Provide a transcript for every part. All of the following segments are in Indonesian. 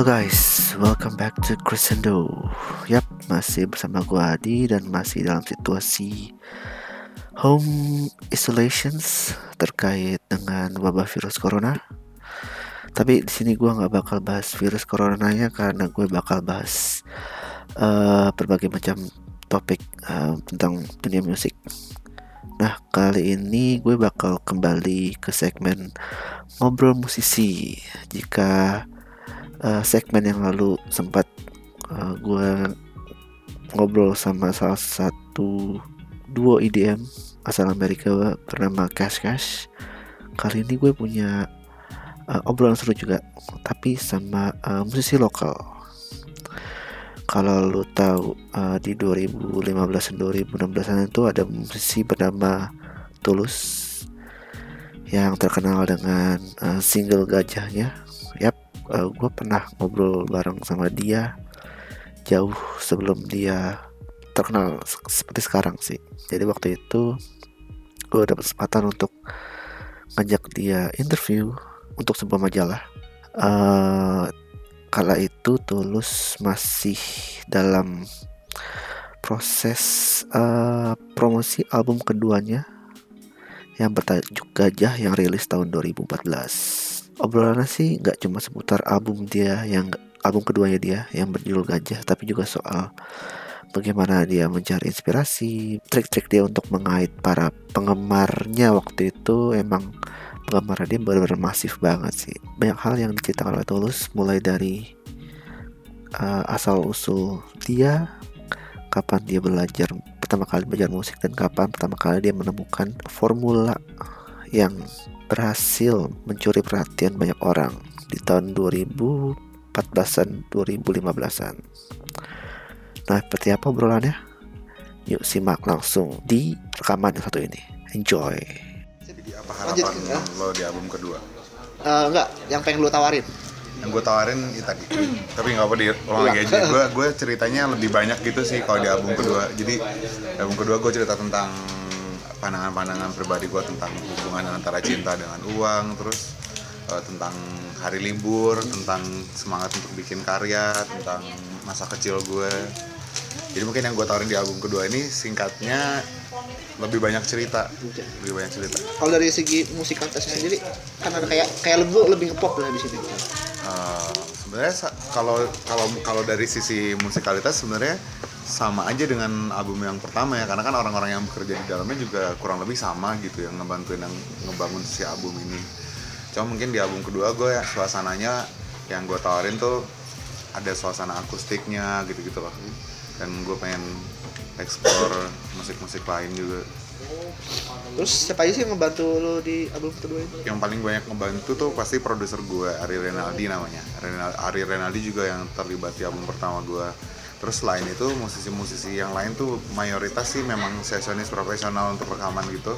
Hello guys, welcome back to Crescendo. Yap, masih bersama gua Adi dan masih dalam situasi home isolations terkait dengan wabah virus corona. Tapi di sini gua nggak bakal bahas virus coronanya karena gue bakal bahas uh, berbagai macam topik uh, tentang dunia musik. Nah, kali ini gue bakal kembali ke segmen ngobrol musisi. Jika uh, segmen yang lalu sempat uh, gue ngobrol sama salah satu duo EDM asal Amerika bernama Cash Cash. Kali ini gue punya uh, obrolan seru juga, tapi sama uh, musisi lokal. Kalau lu tahu uh, di 2015 dan 2016 itu ada musisi bernama Tulus yang terkenal dengan uh, single gajahnya. Yap, uh, gue pernah ngobrol bareng sama dia jauh sebelum dia terkenal seperti sekarang sih. Jadi waktu itu gue dapat kesempatan untuk ngajak dia interview untuk sebuah majalah. Uh, kala itu Tulus masih dalam proses uh, promosi album keduanya yang bertajuk Gajah yang rilis tahun 2014. Obrolannya sih nggak cuma seputar album dia yang album keduanya dia yang berjudul Gajah, tapi juga soal bagaimana dia mencari inspirasi, trik-trik dia untuk mengait para penggemarnya waktu itu emang penggemar dia benar-benar masif banget sih. Banyak hal yang diceritakan oleh Tulus mulai dari uh, asal usul dia, kapan dia belajar pertama kali belajar musik dan kapan pertama kali dia menemukan formula yang berhasil mencuri perhatian banyak orang di tahun 2014-an 2015-an. Nah, seperti apa obrolannya? Yuk simak langsung di rekaman yang satu ini. Enjoy. Jadi apa harapan Lanjut, ya. lo di album kedua? Eh, enggak, yang pengen lu tawarin. Yang gue tawarin itu tadi, tapi nggak apa diulang lagi aja. Gue gue ceritanya lebih banyak gitu sih kalau di album kedua. Jadi album kedua gue cerita tentang pandangan-pandangan pribadi gue tentang hubungan antara cinta dengan uang, terus eh, tentang hari libur, tentang semangat untuk bikin karya, tentang masa kecil gue. Jadi mungkin yang gue tawarin di album kedua ini singkatnya lebih banyak cerita, lebih banyak cerita. Kalau dari segi musikalitasnya sendiri, kan ada kayak kayak lu lebih ngepop lah di sini. Uh, sebenarnya sa- kalau kalau kalau dari sisi musikalitas sebenarnya sama aja dengan album yang pertama ya karena kan orang-orang yang bekerja di dalamnya juga kurang lebih sama gitu yang ngebantuin yang ngebangun si album ini. Cuma mungkin di album kedua gue ya suasananya yang gue tawarin tuh ada suasana akustiknya gitu-gitu loh dan gue pengen explore musik-musik lain juga. Terus siapa aja sih yang ngebantu lu di album kedua ini? yang paling banyak ngebantu tuh pasti produser gue Ari Renaldi namanya. Ari Renaldi juga yang terlibat di album pertama gue terus selain itu musisi-musisi yang lain tuh mayoritas sih memang sesionis profesional untuk rekaman gitu.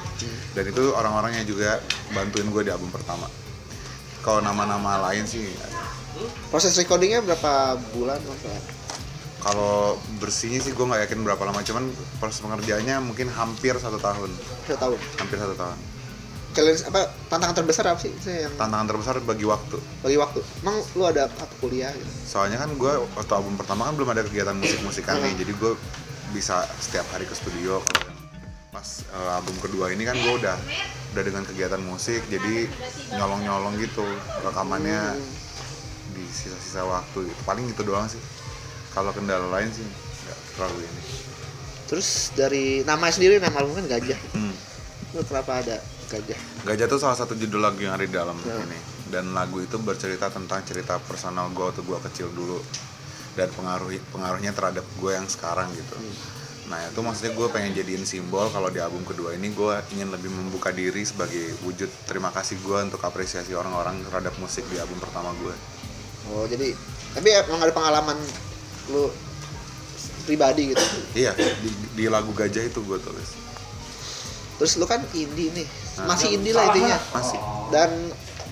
Dan itu orang-orang yang juga bantuin gue di album pertama. Kalau nama-nama lain sih Proses recordingnya berapa bulan? Kalau bersihnya sih gue nggak yakin berapa lama. Cuman proses pengerjaannya mungkin hampir satu tahun. Satu tahun. hampir satu tahun Challenge apa? Tantangan terbesar apa sih? Itu yang tantangan terbesar bagi waktu bagi waktu. Emang lu ada apa kuliah gitu? soalnya kan gue waktu album pertama kan belum ada kegiatan musik-musikan nih jadi gue bisa setiap hari ke studio kalau pas eh, album kedua ini kan gue udah udah dengan kegiatan musik jadi nyolong-nyolong gitu rekamannya di sisa-sisa waktu gitu paling gitu doang sih kalau kendala lain sih nggak terlalu ini Terus dari nama sendiri nama album kan Gajah. hmm. Lu kenapa ada Gajah? Gajah tuh salah satu judul lagu yang ada di dalam Ya. ini dan lagu itu bercerita tentang cerita personal gue waktu gue kecil dulu dan pengaruh pengaruhnya terhadap gue yang sekarang gitu. Nah itu maksudnya gue pengen jadiin simbol kalau di album kedua ini gue ingin lebih membuka diri sebagai wujud terima kasih gue untuk apresiasi orang-orang terhadap musik di album pertama gue. Oh, jadi tapi emang ada pengalaman lu pribadi gitu. Iya di, di lagu Gajah itu gue tulis Terus lu kan indie nih. Nah. Masih indie lah intinya. masih. dan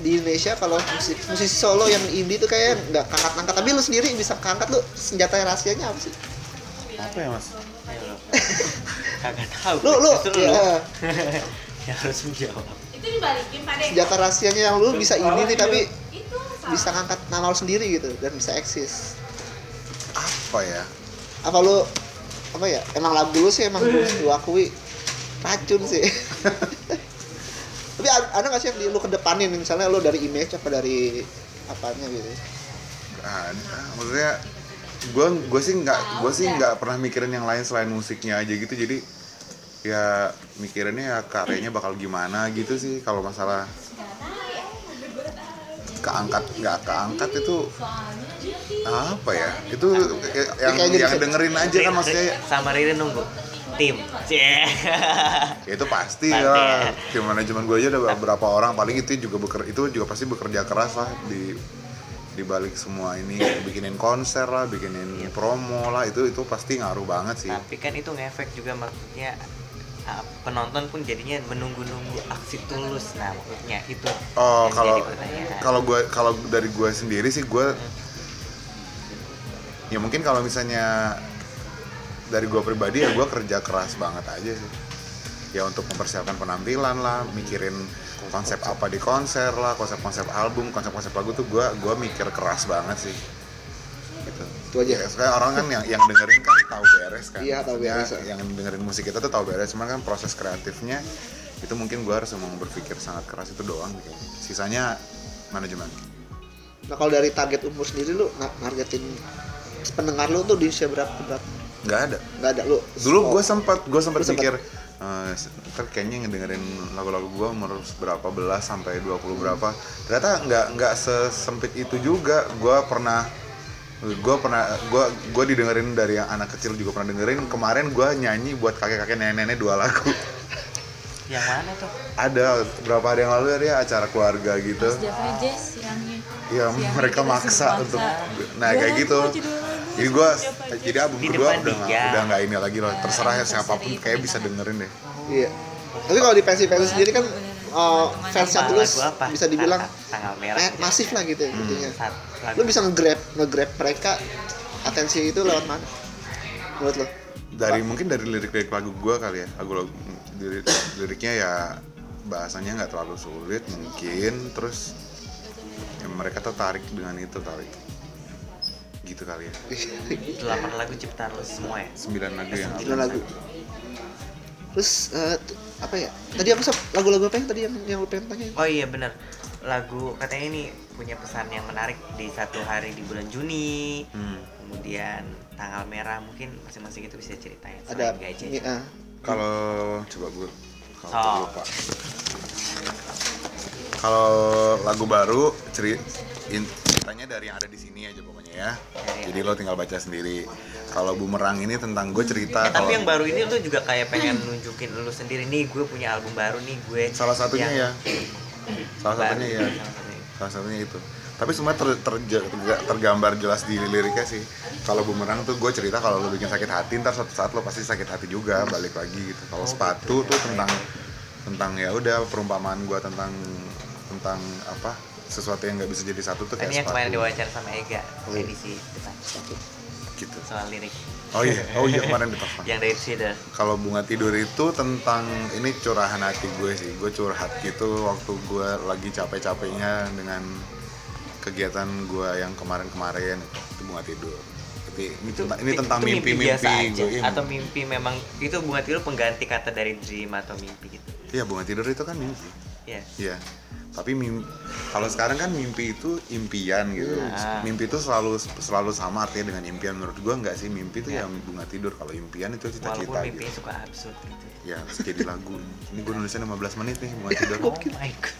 di Indonesia kalau musik musisi solo yang indie tuh kayak nggak angkat-angkat tapi lu sendiri bisa angkat lu senjata rahasianya apa sih? Apa ya mas? kagak tahu. Lu lu Justru ya, yang harus menjawab. Itu dibalikin pada senjata rahasianya yang lu bisa ini nih tapi itu bisa ngangkat nama lo sendiri gitu dan bisa eksis. Apa ya? Apa lu apa ya? Emang lagu lu sih emang lu akui racun sih. Tapi ada gak sih yang di, lu kedepanin? Misalnya lu dari image apa dari apanya gitu? Gak ada. Maksudnya gue gue sih nggak gue sih nggak? pernah mikirin yang lain selain musiknya aja gitu. Jadi ya mikirinnya ya karyanya bakal gimana gitu sih kalau masalah keangkat. Nggak keangkat itu apa ya? Itu yang yang dengerin aja kan maksudnya. Sama Riri nunggu tim. Cie. ya itu pasti Pasti ya. Tim manajemen gue aja ada beberapa orang. Paling itu juga beker, itu juga pasti bekerja keras lah di di balik semua ini. Bikinin konser lah bikinin promo lah. Itu itu pasti ngaruh banget sih. Tapi kan itu ngefek juga maksudnya ah, penonton pun jadinya menunggu-nunggu aksi tulus. Nah maksudnya itu oh kalau kalau gue kalau dari gue sendiri sih gue ya mungkin kalau misalnya dari gue pribadi ya gue kerja keras banget aja sih. Ya untuk mempersiapkan penampilan lah mikirin konsep apa di konser lah konsep-konsep album konsep-konsep lagu tuh gue gua mikir keras banget sih. Gitu. Itu aja. Ya sekarang orang kan yang yang dengerin kan tahu beres kan. Iya, tahu beres. yang dengerin musik kita tuh tahu beres. Cuman kan proses kreatifnya itu mungkin gue harus emang berpikir sangat keras itu doang gitu. Sisanya manajemen. Nah kalau dari target umur sendiri lu nargetin pendengar lu tuh di usia berapa berapa nggak ada. Nggak ada. Lu dulu Oh, gue sempat gue sempat sempet. mikir eh, ntar kayaknya ngedengerin lagu-lagu gue umur berapa belas sampai 20 berapa. Ternyata nggak nggak sesempit itu juga. Gue pernah gue pernah gue gue didengerin dari yang anak kecil juga pernah dengerin. Kemarin gue nyanyi buat kakek-kakek nenek-nenek dua lagu. Yang mana tuh? Ada beberapa hari yang lalu ya acara keluarga gitu. Mas Java Jazz yang ya mereka maksa untuk nah Dua kayak lagu, gitu jadi gue jadi album Di kedua udah nggak udah nggak ini lagi loh terserah ya siapa pun kayak bisa dengerin deh. Iya. Tapi kalau di pensi pensi sendiri kan uh, fansnya Apa, tulus bisa dibilang tanggal merah eh, masif lah gitu intinya. Sat- lagu. lu bisa nge-grab nge-grab mereka atensi itu lewat mana? Menurut lo dari mungkin dari lirik-lirik lagu gue kali ya lagu lagu lirik, liriknya ya bahasanya nggak terlalu sulit mungkin terus ya mereka tertarik dengan itu kali gitu kali ya. Delapan lagu ciptaan lu semua ya? Sembilan lagu yang Sembilan lagu. terus t- apa ya? Tadi apa sob? Lagu-lagu apa yang tadi yang yang lu pengen tanya? Oh iya bener. Lagu katanya ini punya pesan yang menarik di satu hari di bulan Juni. Hmm. kemudian tanggal merah mungkin masing-masing itu bisa ceritain. Ada gaji ini, ah, kalau coba gue kalau Oh. lupa kalau lagu baru ceritanya dari yang ada di sini aja pokoknya ya jadi lo tinggal baca sendiri. Kalau bumerang ini tentang gue cerita Eh, tapi yang baru ini lu juga kayak pengen nunjukin lu sendiri. Nih gue punya album baru nih gue salah satunya ya. Salah baru. satunya ya. Salah satunya. itu. Tapi semua ter, terja- terga- tergambar jelas di liriknya sih. Kalau bumerang tuh gue cerita kalau lo bikin sakit hati ntar suatu saat lo pasti sakit hati juga balik lagi gitu. Kalau sepatu tuh tentang tentang ya udah perumpamaan gue tentang tentang apa sesuatu yang nggak bisa jadi satu tuh kayak ini yang kemarin diwawancara sama Ega Oh, iya. edisi depan. Gitu. Soal lirik. Oh iya. Oh iya kemarin ditelepon. Yang dari Cedar kalau bunga tidur itu tentang ini curahan hati gue sih. Gue curhat gitu waktu gue lagi capek-capeknya dengan kegiatan gue yang kemarin-kemarin itu bunga tidur. Tapi ini, tentang, ini tentang itu biasa mimpi-mimpi aja. gue iya, atau mimpi memang itu bunga tidur pengganti kata dari dream atau mimpi gitu? Iya bunga tidur itu kan mimpi. Ya iya tapi kalau sekarang kan mimpi itu impian gitu. Ah. mimpi itu selalu selalu sama artinya dengan impian. Menurut gue nggak sih mimpi itu Ya. ya bunga tidur. Kalau impian itu walaupun cita-cita mimpinya gitu. suka absurd gitu ya. Jadi lagu. Ini gue nulisnya 15 menit nih bunga tidur. Oh my god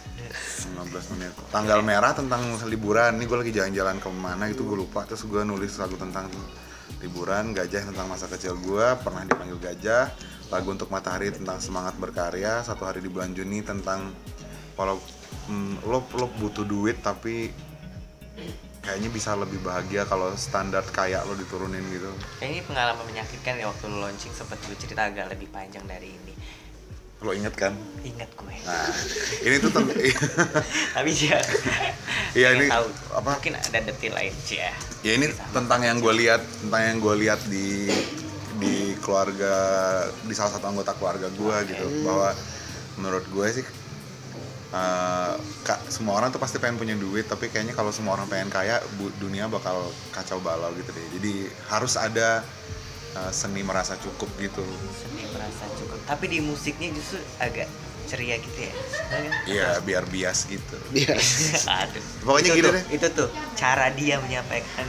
15 menit. Tanggal merah tentang liburan. Ini gue lagi jalan-jalan ke mana itu gue lupa. Terus gue nulis lagu tentang liburan gajah tentang masa kecil gue pernah dipanggil gajah. Lagu untuk matahari tentang semangat berkarya. Satu hari di bulan Juni tentang kalau mm, lo lo butuh duit tapi kayaknya bisa lebih bahagia kalau standar kayak lo diturunin gitu ini pengalaman menyakitkan ya waktu lu launching sempat gue cerita agak lebih panjang dari ini. lo inget kan Ingat gue. nah ini tuh tentang Tapi ya. Iya, ini tahu. apa? Mungkin ada detail lain sih ya. ya ini tentang yang gue lihat tentang yang gue lihat di di keluarga di salah satu anggota keluarga gue gitu bahwa menurut gue sih eh, kak semua orang tuh pasti pengen punya duit tapi kayaknya kalau semua orang pengen kaya bu- dunia bakal kacau balau gitu deh. Jadi harus ada eh, seni merasa cukup gitu. Seni merasa cukup. Tapi di musiknya justru agak ceria gitu ya? Bener kan? iya biar bias gitu. Bias. Aduh. Pokoknya itu gitu tuh, deh. itu tuh cara dia menyampaikan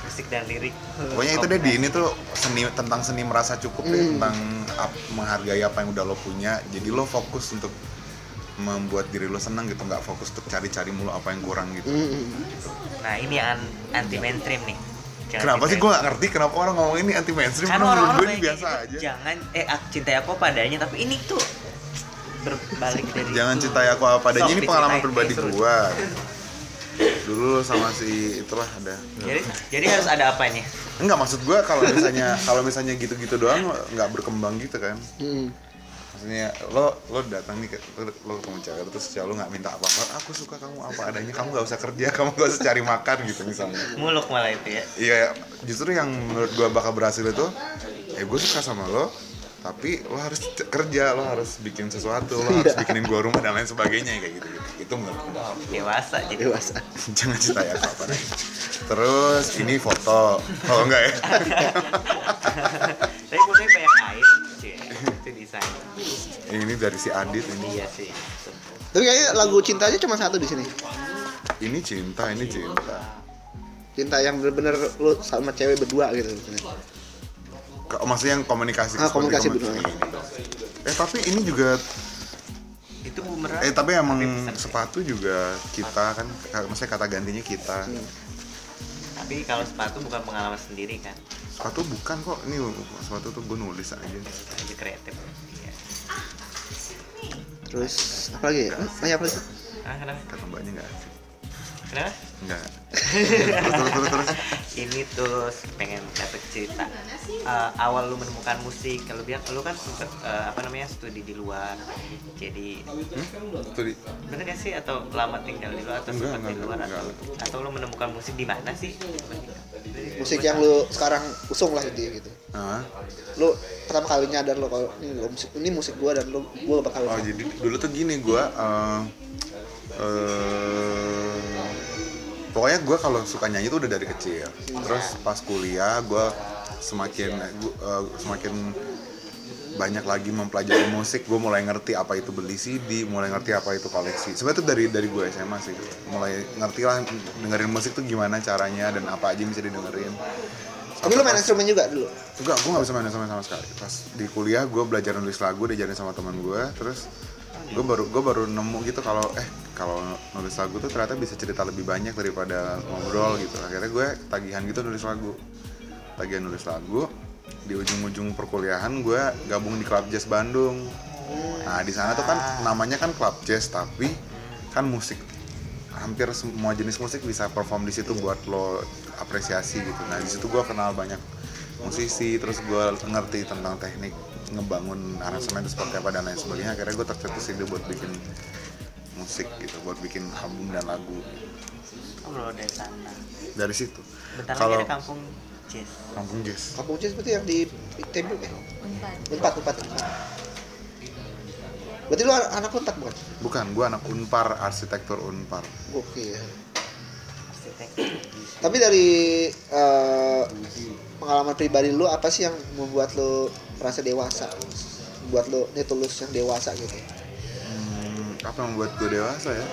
musik dan lirik. Pokoknya itu deh di ini tuh seni tentang seni merasa cukup deh Hmm. tentang ap- menghargai apa yang udah lo punya. Jadi lo fokus untuk membuat diri lo senang gitu nggak fokus untuk cari-cari mulu apa yang kurang gitu. Mm-mm. nah ini an- anti mainstream nih. Jangan kenapa sih? gue gak ngerti kenapa orang ngomong ini anti mainstream kan Menurut orang-orang gue ini biasa gitu, aja. Jangan eh ak- cintai aku padanya tapi ini tuh berbalik dari jangan itu. cintai aku apa adanya Sok ini pengalaman pribadi gua. dulu sama si itulah ada. Jadi jadi harus ada apanya enggak maksud gua kalau misalnya kalau misalnya gitu-gitu doang nggak berkembang gitu kan. Maksudnya lo lo datang nih ke- lo, lo ketemu cewek terus cewek lo nggak minta apa apa aku suka kamu apa adanya kamu nggak usah kerja kamu nggak usah cari makan gitu misalnya. Muluk malah itu ya. Iya justru yang menurut gua bakal berhasil itu eh gue suka sama lo tapi lo harus kerja lo harus bikin sesuatu lo harus bikinin gua rumah dan lain sebagainya kayak gitu, gitu. itu menurut gua. Dewasa jadi dewasa. Jangan cinta ya apa apa terus ini foto. Kalau enggak ya? Tapi pokoknya banyak air desain. Ini dari si Adit ini. Iya sih tapi kayaknya lagu cintanya cuma satu di sini. Ini cinta ini cinta. Cinta yang bener-bener lu sama cewek berdua gitu Ke- maksudnya yang komunikasi Ah, komunikasi ini. eh tapi ini juga itu bumerang. Eh tapi emang sepatu juga kita kan ka- maksudnya kata gantinya kita. Hmm. Tapi kalau sepatu bukan pengalaman sendiri kan? Sepatu bukan kok. Ini sepatu tuh gue nulis aja. Aja kreatif. Iya. terus apa lagi? Ya? Nanya apa lagi? ah kenapa? Kata mbaknya enggak asik kenapa? Enggak. Terus terus terus, ini tuh pengen dapat cerita. Eh, awal lu menemukan musik kalau bilang lu kan sempet eh, apa namanya studi di luar. Jadi Tuh di- bener gak sih? Atau lama tinggal di luar atau Enggak, sempat di enggak, luar enggak, atau, atau lu menemukan musik di mana sih? Musik yang lu sekarang usung lah intinya gitu Ah. lu pertama kali nyadar lo kalau ini lo musik ini musik gua dan lu gua bakal Oh jadi dulu tuh gini gue uh, eh, pokoknya gue kalau suka nyanyi tuh udah dari kecil. Terus pas kuliah gue semakin gua, eh, semakin banyak lagi mempelajari musik. Gue mulai ngerti apa itu beli CD, mulai ngerti apa itu koleksi. Sebenarnya tuh dari dari gue SMA sih. Mulai ngerti lah dengerin musik tuh gimana caranya dan apa aja yang bisa didengerin. tapi lu main instrumen juga dulu Enggak, gue gak bisa main instrumen sama sekali. Pas di kuliah gue belajar nulis lagu, diajarin sama teman gue, terus gue baru gue baru nemu gitu kalau eh kalau nulis lagu tuh ternyata bisa cerita lebih banyak daripada ngobrol gitu. Akhirnya gue tagihan gitu nulis lagu, tagihan nulis lagu. Di ujung-ujung perkuliahan gue gabung di klub jazz Bandung. Nah di sana tuh kan namanya kan klub jazz tapi kan musik hampir semua jenis musik bisa perform di situ buat lo apresiasi gitu. Nah di situ gue kenal banyak musisi, terus gue ngerti tentang teknik ngebangun aransemen itu seperti apa dan lain sebagainya. Akhirnya gue tercetus ide buat bikin musik gitu, buat bikin album dan lagu oh dari sana dari situ. bentar lagi Kalau ada kampung jazz kampung jazz, kampung jazz berarti yang di Tembok ya Unpad. empat empat berarti lu anak unpad bukan bukan gue anak unpar arsitektur unpar. oke arsitek tapi dari eh, pengalaman pribadi lu apa sih yang membuat lu merasa dewasa membuat lu ini tulus yang dewasa gitu Hmm, apa yang membuat gue dewasa ya?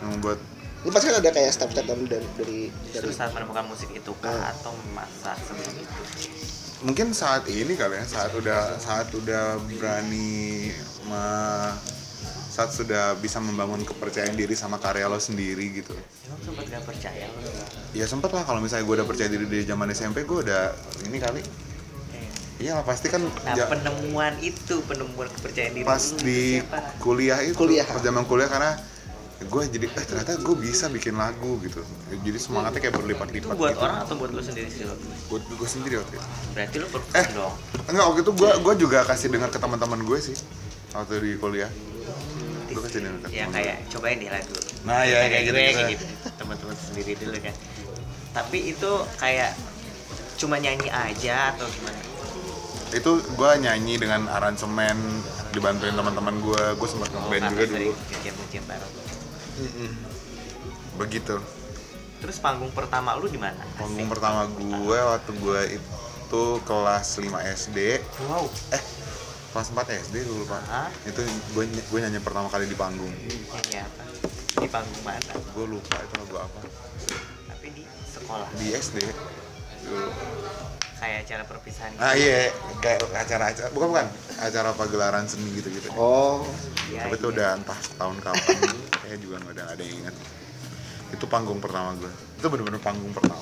Yang membuat lu pasti kan ada kayak step-step dulu dari dari dari saat menemukan musik itu kah Ah. atau masa sebelum itu mungkin saat ini kali ya saat udah saat udah berani me- saat sudah bisa membangun kepercayaan diri sama karya lo sendiri gitu. Emang sempat gak percaya lu ya sempet lah kalau misalnya gue udah percaya diri dari zaman SMP gue udah ini kali. Iya lah pasti kan nah ja- penemuan itu penemuan kepercayaan diri pas di siapa? kuliah itu Kuliah. pas zaman kuliah karena gue jadi eh ternyata gue bisa bikin lagu gitu. Jadi semangatnya kayak itu berlipat-lipat buat gitu. orang atau buat lu sendiri sih lo buat gue sendiri waktu itu. Berarti perform Eh. dong. enggak waktu itu gue gue juga kasih dengar ke teman-teman gue sih waktu di kuliah gue kasih dengar ke ya kayak cobain deh lagu Nah, ya, kayak gue gitu-gitu. kayak gitu teman-teman sendiri dulu kan tapi itu kayak cuma nyanyi aja atau gimana itu gue nyanyi dengan aransemen dibantuin teman-teman gue gue sempat ngeband juga dulu nge-jam-nge-jam bareng. begitu Terus panggung pertama lu di mana? panggung Asik. pertama gue waktu gue itu kelas 5 SD Wow. eh kelas 4 SD dulu pak. Hah? itu gue gue nyanyi pertama kali di panggung. Nyanyi apa? Di panggung mana? gue lupa itu lagu apa. Tapi di sekolah. di SD dulu. Kayak acara perpisahan gitu. ah iya. Kayak acara acara bukan bukan. Acara pagelaran seni gitu gitu oh. Iya, tapi itu iya. udah entah setahun kapan. Kayak juga nggak ada ada yang ingat. Itu panggung pertama gue itu bener-bener panggung pertama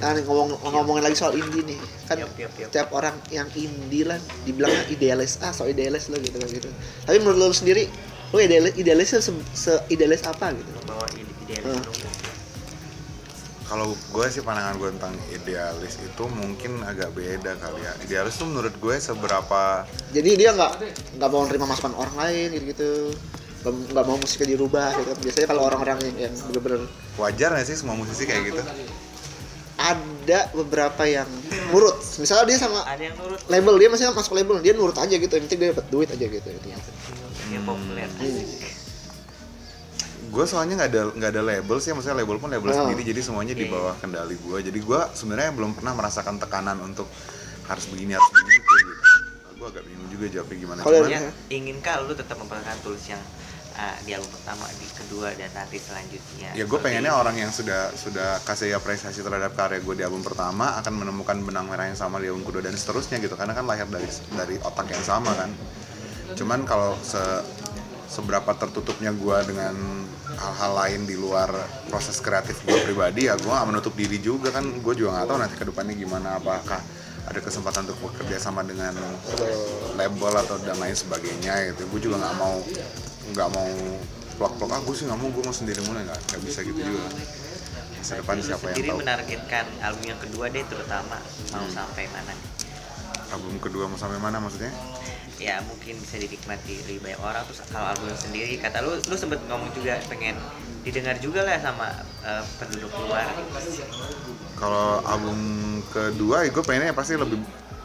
nah nih, ngomong ngomongin lagi soal indie nih. Kan Yup, yup, yup. setiap orang yang indie lah dibilangnya idealis ah so idealis lo gitu kan gitu. Tapi menurut lo sendiri lo idealis idealisnya se, se idealis apa gitu? Bawa ide idealis Hmm. kalau gue sih pandangan gue tentang idealis itu mungkin agak beda kali ya. Idealis tuh menurut gue seberapa jadi dia nggak nggak mau nerima masukan orang lain gitu gitu nggak mau musiknya dirubah gitu. Biasanya kalau orang-orang yang, yang bener-bener wajar nggak sih semua musisi kayak gitu? Ada beberapa yang nurut. Misalnya dia sama Ada yang nurut. label dia masih masuk label dia nurut aja gitu. Yang penting dia dapat duit aja gitu. Itu yang populer. Gue soalnya nggak ada nggak ada label sih. Maksudnya label pun label Oh. sendiri jadi semuanya di Oke. bawah kendali gue jadi gue sebenarnya belum pernah merasakan tekanan untuk harus begini harus begitu gitu. Gue agak bingung juga jawabnya gimana Kalau Ya, inginkah lu tetap mempertahankan tulis yang di album pertama, di kedua dan nanti selanjutnya? ya gue pengennya orang yang sudah sudah kasih apresiasi terhadap karya gue di album pertama akan menemukan benang merah yang sama di album kedua dan seterusnya gitu karena kan lahir dari dari otak yang sama kan. Cuman kalau se seberapa tertutupnya gue dengan hal-hal lain di luar proses kreatif gue pribadi ya gue gak menutup diri juga kan. Gue juga nggak tahu nanti ke depannya gimana apakah ada kesempatan untuk bekerja sama dengan label atau dan lain sebagainya gitu. Gue juga nggak mau nggak mau plok-plok ah gue sih nggak mau gue mau sendiri mulai nggak nggak bisa gitu juga. Masa depan Lu siapa yang sendiri tahu? menargetkan album yang kedua deh terutama mau Hmm. sampai mana? album kedua mau sampai mana maksudnya? Ya mungkin bisa dinikmati lebih banyak orang. Terus kalau album sendiri kata lu lu sempet ngomong juga pengen didengar juga lah sama eh, penduduk luar. Kalau album kedua ya gue pengennya pasti lebih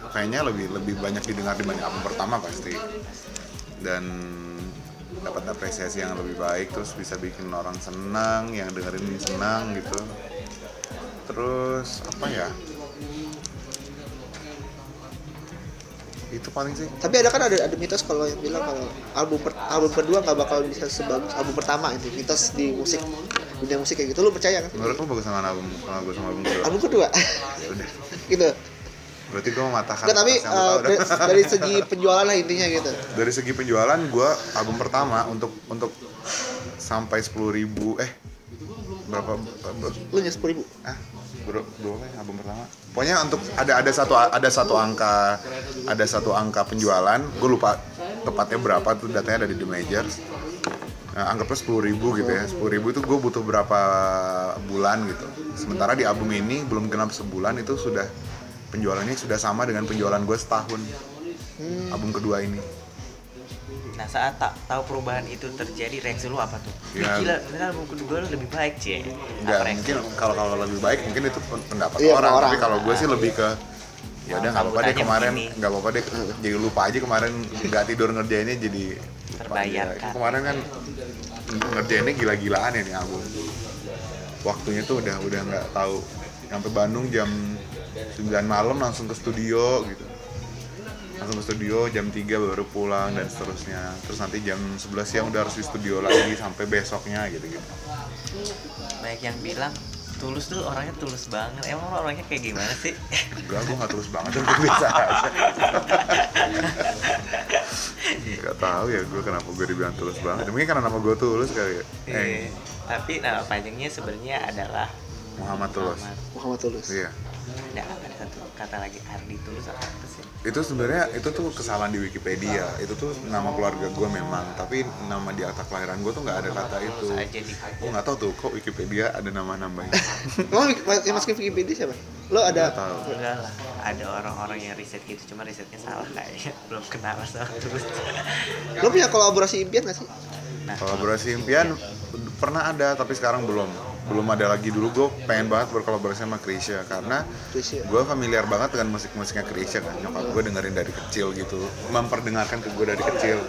kayaknya lebih lebih banyak didengar dibanding album pertama pasti. Dan dapat apresiasi yang lebih baik terus bisa bikin orang senang yang dengerin senang gitu. Terus apa ya? Itu paling sih. Tapi ada kan ada ada mitos kalau yang bilang kalau album per- album kedua nggak bakal bisa sebagus album pertama itu mitos di musik dunia musik kayak gitu lu percaya kan? Menurut lu bagus sama album sama gue sama album kedua? Album kedua? Ya udah. Gitu berarti gue mematahkan Nggak, tapi uh, dari, dari segi penjualan lah intinya gitu. Dari segi penjualan gue album pertama untuk untuk sampai 10.000 ribu eh berapa ber- lu nyes sepuluh ribu? Ah bro berapa ya album pertama? Pokoknya untuk ada ada satu ada satu angka ada satu angka penjualan gue lupa tepatnya berapa tuh datanya ada di The Majors. Nah, anggapnya sepuluh ribu gitu ya sepuluh ribu itu gue butuh berapa bulan gitu. Sementara di album ini belum genap sebulan itu sudah penjualannya sudah sama dengan penjualan gue setahun album kedua ini Nah saat tak tahu perubahan itu terjadi reaksi lu apa tuh? Ya. Gila, ternyata album kedua lu lebih baik cie. Enggak, mungkin kalau kalau lebih baik mungkin itu pen- pendapat Iya, orang, orang. tapi kalau gue sih lebih ke ya udah nggak apa-apa deh kemarin nggak apa-apa deh jadi lupa aja kemarin nggak tidur ngerjainnya jadi Terbayarkan. kemarin kan ngerjainnya gila-gilaan ya nih album waktunya tuh udah udah nggak tahu sampai Bandung jam 9 malam langsung ke studio gitu langsung ke studio jam 3 baru pulang dan seterusnya terus nanti jam 11 siang udah harus di studio lagi sampai besoknya gitu gitu Banyak yang bilang tulus tuh orangnya tulus banget. Emang lu orangnya kayak gimana sih? Enggak, gue gak tulus banget, gue biasa aja Gak tahu ya gue kenapa gue dibilang tulus banget Mungkin karena nama gue tulus kali ya Iya. Eh, Tapi nama panjangnya sebenarnya adalah Muhammad Tulus Muhammad. Muhammad Tulus Iya Ada ada satu kata lagi Ardi Tulus apa sih? Itu sebenarnya itu tuh kesalahan di Wikipedia. Itu tuh nama keluarga gue memang Tapi nama di akta kelahiran gue tuh gak ada kata itu. Gue gak tahu tuh kok Wikipedia ada nama-namanya Emang Wik- yang masukin Wikipedia siapa? Lo ada? Tahu. Enggak lah, ada orang-orang yang riset gitu, cuma risetnya salah kayaknya. Belum kenal sama Tulus. Lo punya kolaborasi impian gak sih? Nah, Kolaborasi impian pernah ada tapi sekarang belum belum ada lagi dulu gue pengen banget berkolaborasi sama Krisya karena gue familiar banget dengan musik-musiknya Krisya kan. Nyokap gue dengerin dari kecil gitu memperdengarkan ke gue dari kecil.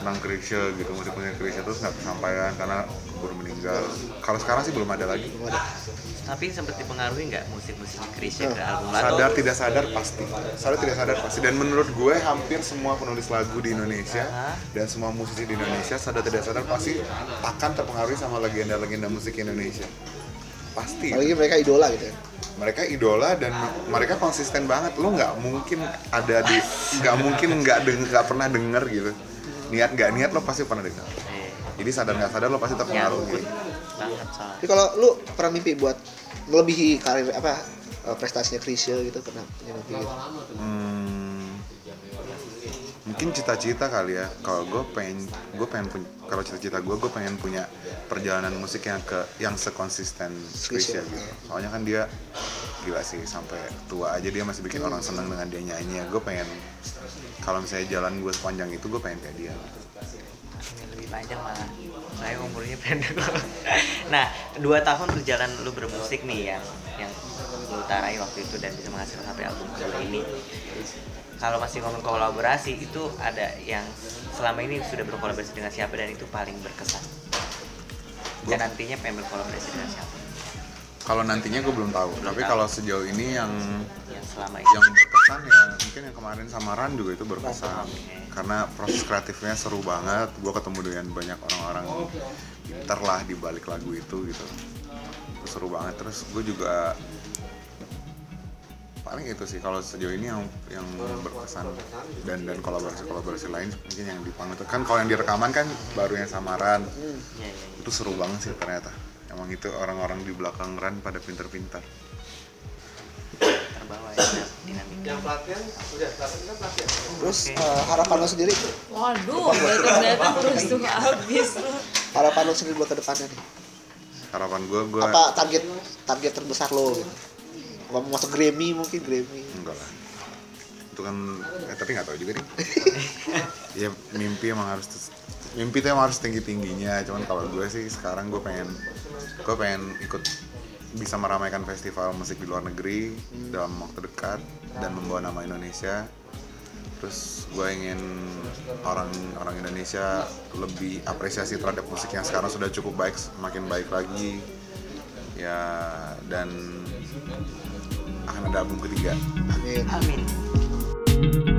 Tentang Krisya gitu musik-musiknya Krisya terus nggak kesampaian karena keburu meninggal. Kalau sekarang sih belum ada lagi. Belum ada. Tapi sempat dipengaruhi nggak musik-musik Krisya ke Oh, album sadar tidak sadar pasti. Sadar tidak sadar pasti. Dan menurut gue hampir semua penulis lagu di Indonesia dan semua musisi di Indonesia sadar tidak sadar pasti akan terpengaruhi sama legenda-legenda musik Indonesia. Pasti. Apalagi mereka idola gitu ya. mereka idola dan mereka konsisten banget. Lo nggak mungkin ada di nggak mungkin nggak nggak pernah denger gitu. Niat nggak niat lo pasti pernah denger. Eh, jadi sadar nggak sadar lo pasti terpengaruh nyangkut gitu. Banget soalnya Tapi kalau lu pernah mimpi buat melebihi karir apa eh, prestasinya Krisya gitu pernah punya mimpi gitu. Hmm, mungkin cita-cita kali ya. Kalau gue pengen gue pengen punya kalau cita-cita gue gue pengen punya perjalanan musik yang ke yang sekonsisten Krisya gitu. soalnya kan dia gila sih sampai tua aja dia masih bikin orang seneng dengan dia nyanyi gue pengen kalau misalnya jalan gue sepanjang itu gue pengen kayak dia panjang malah saya umurnya pendek nah dua tahun berjalan lu bermusik nih ya yang lu tarai waktu itu dan bisa menghasilkan sampai album kedua ini. Kalau masih ngomong kolaborasi itu ada yang selama ini sudah berkolaborasi dengan siapa dan itu paling berkesan? Dan nantinya pengen berkolaborasi dengan siapa? Kalau nantinya gue belum tahu. Tapi tahu. kalau sejauh ini yang yang selama ini. yang berkesan ya mungkin yang kemarin sama Ran juga itu berkesan karena proses kreatifnya seru banget. Gue ketemu dengan banyak orang-orang pintar lah di balik lagu itu gitu. Itu seru banget. Terus gue juga paling itu sih kalau sejauh ini yang yang berkesan. Dan dan kolaborasi kolaborasi lain mungkin yang di panggung itu. Kan kalau yang direkaman kan baru yang sama Ran ya, ya, ya. itu seru banget sih ternyata. Emang itu orang-orang di belakang Ran pada pinter-pinter terbawa ya dinamika Terus Oke. eh, harapan lo sendiri Waduh, datang-datang terus tuh habis harapan lo sendiri buat ke depannya nih. harapan gue gue Apa target target terbesar lo gitu? Apa mau masuk Grammy mungkin Grammy. enggak lah itu kan eh, tapi nggak tahu juga nih ya mimpi emang harus mimpi tuh emang harus tinggi tingginya cuman kalau gue sih sekarang gue pengen gue pengen ikut bisa meramaikan festival musik di luar negeri dalam waktu dekat dan membawa nama Indonesia. Terus gue ingin orang orang Indonesia lebih apresiasi terhadap musik yang sekarang sudah cukup baik semakin baik lagi. Ya dan akan ada album ketiga. Amin. amin